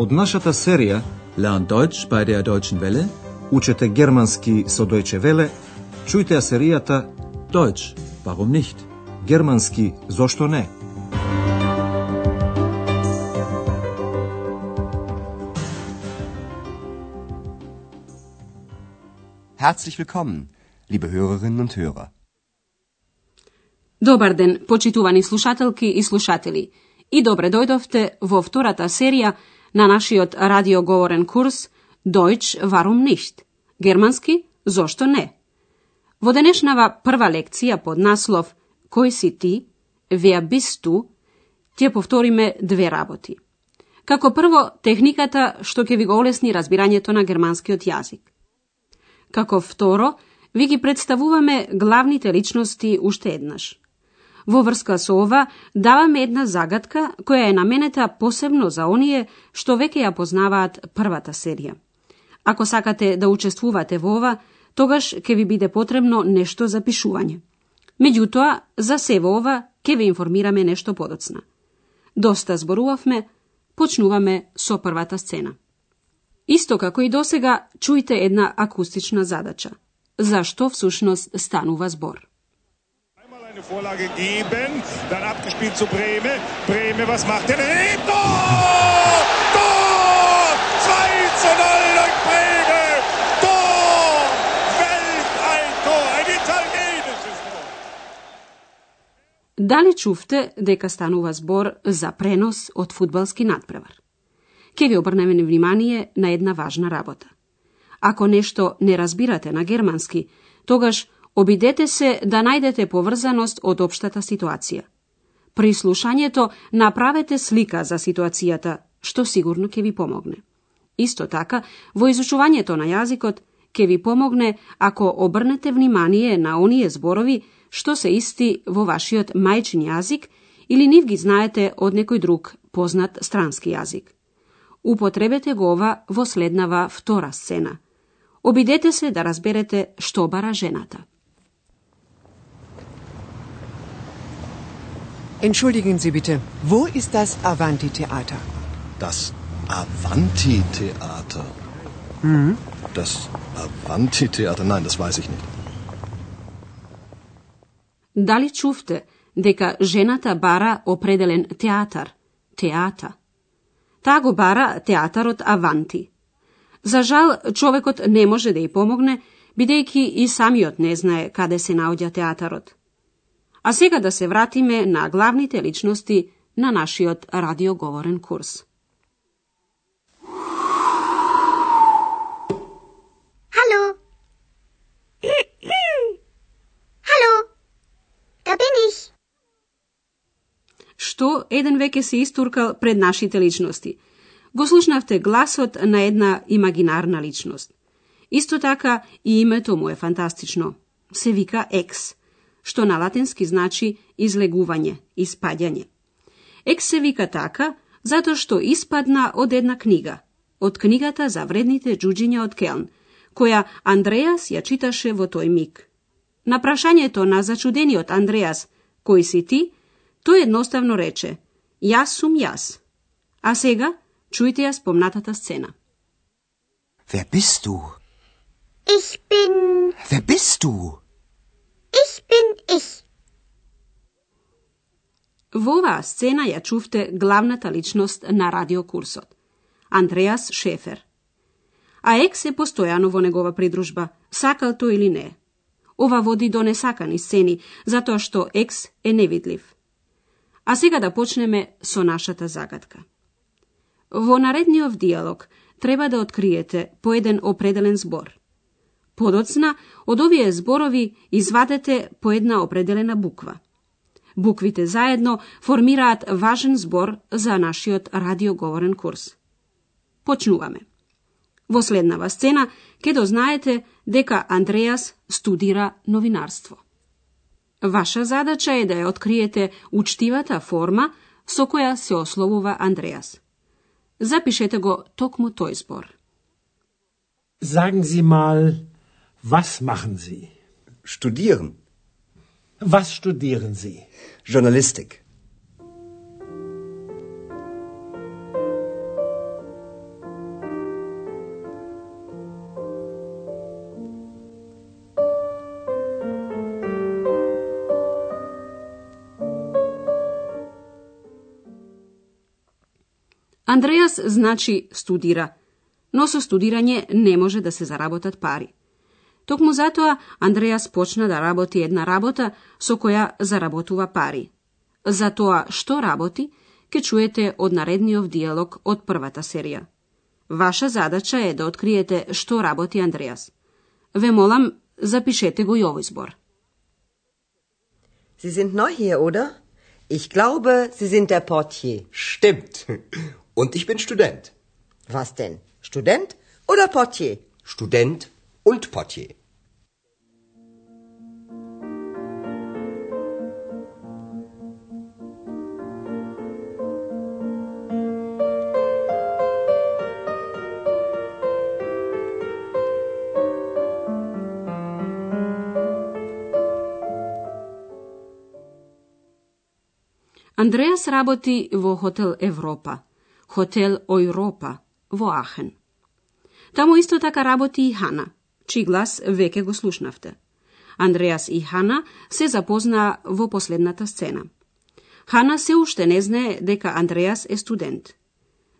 Од нашата серија Lernt Deutsch bei der Deutschen Welle. Учете германски со Deutsche Welle, чујте ја серијата Deutsch, warum nicht? Германски зошто не? Herzlich willkommen, liebe Hörerinnen und Hörer. Добар ден, почитувани слушателки и слушатели. И добре дојдовте во втората серија на нашиот радиоговорен курс Deutsch warum nicht? Германски зошто не? Во денешнава прва лекција под наслов Кој си ти? Веа bist du? Ќе повториме две работи. Како прво, техниката што ќе ви го олесни разбирањето на германскиот јазик. Како второ, ви ги представуваме главните личности уште еднаш. Во врска со ова, даваме една загадка која е наменета посебно за оние што веќе ја познаваат првата серија. Ако сакате да учествувате во ова, тогаш ќе ви биде потребно нешто за пишување. Меѓутоа, за се во ова ќе ви информираме нешто подоцна. Доста зборувавме, почнуваме со првата сцена. Исто како и досега, чујте една акустична задача. За што всушност станува збор? Einmal Vorlage geben, dann abgespielt zu Breme. Breme, was macht er? Tor! Tor! 2 zu 0 durch Breme! Tor! Welch ein Tor! Ein italienisches Tor! Дали чувте дека станува збор за пренос од фудбалски надпревар? Ке ви обрнеме внимание на една важна работа. Ако нешто не разбирате на германски, тогаш обидете се да најдете поврзаност од општата ситуација. При слушањето направете слика за ситуацијата, што сигурно ќе ви помогне. Исто така, во изучувањето на јазикот ќе ви помогне ако обрнете внимание на оние зборови што се исти во вашиот мајчин јазик или нив ги знаете од некој друг познат странски јазик. Употребете го ова во следнава втора сцена. Обидете се да разберете што бара жената. Entschuldigen Sie bitte, wo ist das Avanti-Theater? Das Avanti-Theater. Das Avanti-Theater, nein, das weiß ich nicht. Дали чувте дека жената бара определен театар, теата? Таа го бара театарот Аванти. За жал, човекот не може да ја помогне, бидејќи и самиот не знае каде се наоѓа театарот. А сега да се вратиме на главните личности на нашиот радиоговорен курс. Hallo. Hallo. Da bin ich. Што еден веќе се истуркал пред нашите личности. Го слушнавте гласот на една имагинарна личност. Исто така и името му е фантастично. Се вика Екс, што на латински значи излегување, испаѓање. Екс се вика така затоа што испадна од една книга, од книгата за вредните джуджиња од Келн, која Андреас ја читаше во тој миг. На прашањето на зачудениот Андреас, кој си ти, тој едноставно рече, јас сум јас. А сега, чујте ја спомнатата сцена. Wer bist du? Ich bin. Wer bist du? Ich. Во оваа сцена ја чувте главната личност на радиокурсот. Андреас Шефер. А Екс е постојано во негова придружба, сакал тој или не. Ова води до несакани сцени, затоа што Екс е невидлив. А сега да почнеме со нашата загадка. Во наредниот диалог треба да откриете по еден определен збор. Подоцна, од овие зборови извадете по една определена буква. Буквите заедно формираат важен збор за нашиот радиоговорен курс. Почнуваме. Во следнава сцена ќе дознаете дека Андреас студира новинарство. Ваша задача е да ја откриете учтивата форма со која се ословува Андреас. Запишете го токму тој збор. Sagen Sie mal, Was machen Sie? Studieren. Was studieren Sie? Journalistik. Андреас значи студира, но со студирање не може да се заработат пари. Токму затоа Андреас почна да работи една работа со која заработува пари. За тоа што работи, ке чуете од наредниот диалог од првата серија. Ваша задача е да откриете што работи Андреас. Ве молам, запишете го и овој збор. Sie sind neu hier, oder? Ich glaube, Sie sind der Portier. Stimmt. Und ich bin Student. Was denn? Student oder Portier? Student und Portier. Андреас работи во хотел Европа, хотел Европа во Ахен. Таму исто така работи и Хана, чиј глас веќе го слушнавте. Андреас и Хана се запознаа во последната сцена. Хана се уште не знае дека Андреас е студент.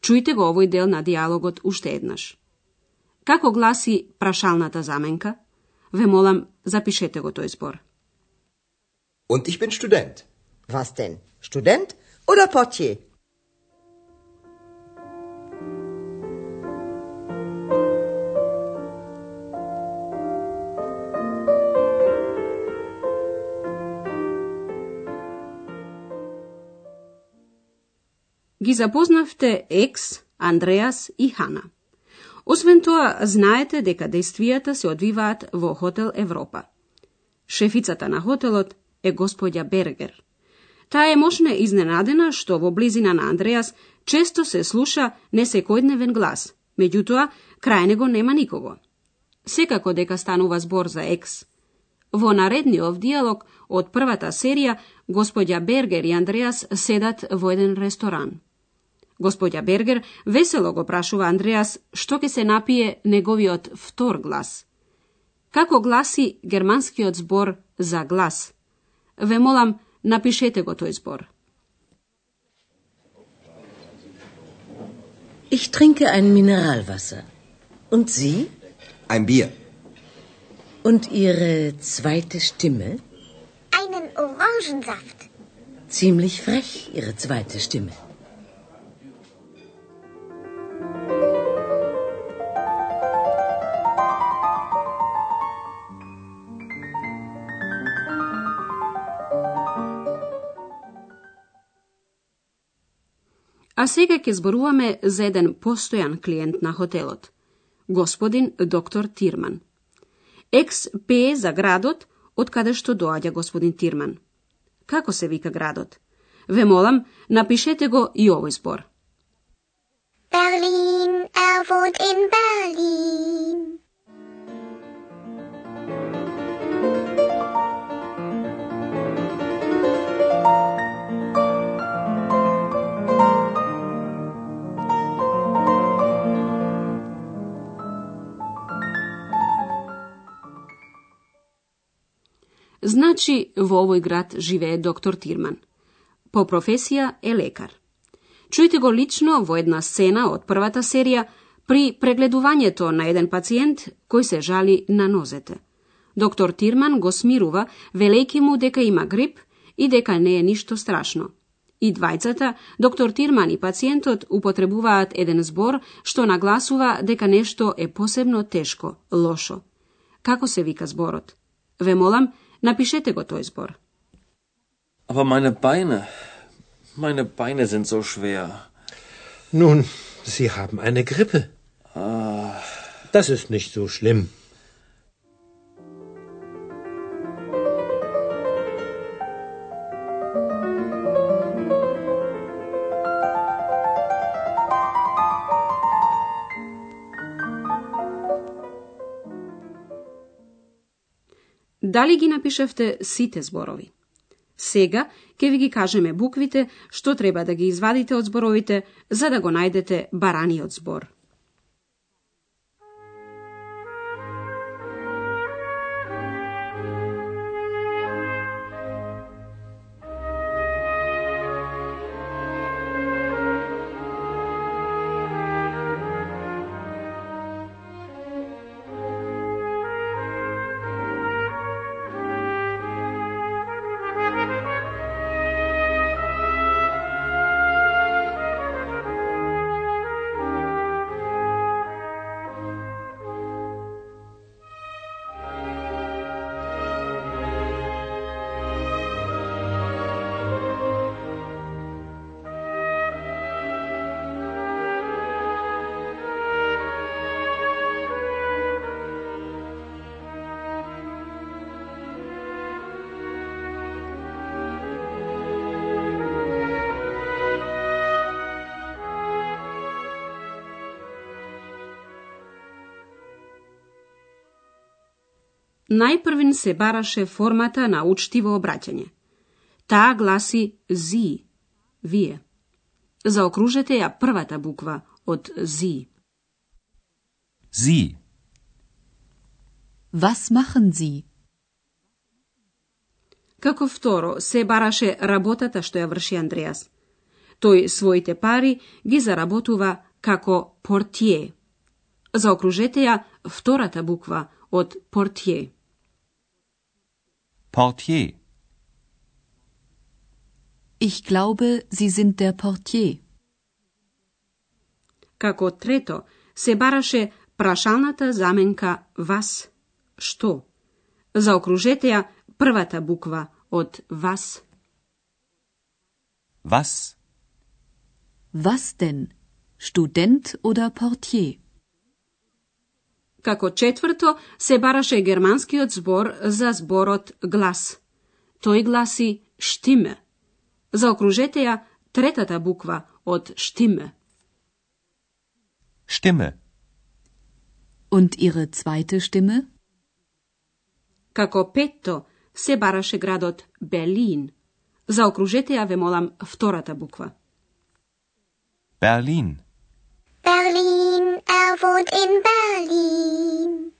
Чујте го овој дел на диалогот уште еднаш. Како гласи прашалната заменка? Ве молам, запишете го тој збор. Und ich bin Student. Was denn? Student oder Portier? Ги запознавте Екс, Андреас и Хана. Освен тоа, знаете дека действијата се одвиваат во Хотел Европа. Шефицата на хотелот е господја Бергер. Таа е мошне изненадена што во близина на Андреас често се слуша несекојдневен глас, меѓутоа крај него нема никого. Секако дека станува збор за екс. Во наредниот диалог од првата серија, господја Бергер и Андреас седат во еден ресторан. Господја Бергер весело го прашува Андреас што ќе се напие неговиот втор глас. Како гласи германскиот збор за глас? Ве молам, напишете го тој збор. Ich trinke ein Mineralwasser. Und Sie? Ein Bier. Und Ihre zweite Stimme? Einen Orangensaft. Ziemlich frech, Ihre zweite Stimme. А сега ќе зборуваме за еден постојан клиент на хотелот. Господин доктор Тирман. Екс пее за градот од каде што доаѓа господин Тирман. Како се вика градот? Ве молам, напишете го и овој збор. Berlin, er wohnt in Значи, во овој град живее доктор Тирман. По професија е лекар. Чујте го лично во една сцена од првата серија при прегледувањето на еден пациент кој се жали на нозете. Доктор Тирман го смирува, велејки му дека има грип и дека не е ништо страшно. И двајцата, доктор Тирман и пациентот, употребуваат еден збор што нагласува дека нешто е посебно тешко, лошо. Како се вика зборот? Ве молам, Napišete go to izbor. Aber meine Beine, meine Beine sind so schwer. Nun, Sie haben eine Grippe. Ah. Das ist nicht so schlimm. Дали ги напишевте сите зборови? Сега ќе ви ги кажеме буквите што треба да ги извадите од зборовите за да го најдете бараниот збор. Најпрвин се бараше формата на учтиво обраќање. Таа гласи зи, вие. Заокружете ја првата буква од зи. Sie. Was machen Sie? Како второ се бараше работата што ја врши Андреас. Тој своите пари ги заработува како портие. Заокружете ја втората буква од портие. Portier. Ich glaube, Sie sind der Portier. Како трето се бараше прашалната заменка вас, што. Заокружете ја првата буква од вас. Was? Was denn? Student oder Portier? Како четврто се бараше германскиот збор за зборот глас. Тој гласи штиме. Заокружете ја третата буква од штиме. Stimme. Und Ihre zweite Stimme? Како петто се бараше градот Берлин. Заокружете ја ве молам втората буква. Berlin. Berlin, er wohnt in Berlin.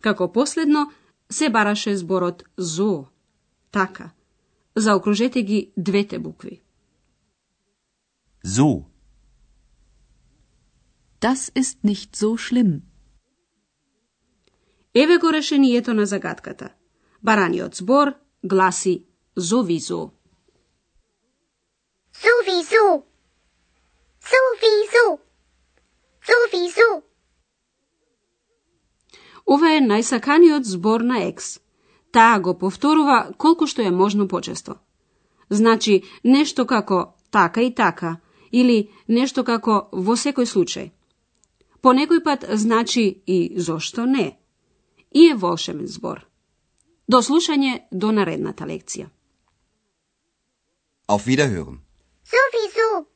Како последно се бараше зборот зо. Така. Заокружете ги двете букви. So. Das ist nicht so schlimm. Еве го решението на загадката. Бараниот збор гласи зовизо. Sowieso. Sowieso. Sowieso. Ова е најсаканиот збор на екс. Таа го повторува колку што е можно почесто. Значи, нешто како така и така, или нешто како во секој случај. По некој пат значи и зошто не. И е волшебен збор. До слушање до наредната лекција. Auf Wiederhören. Sowieso.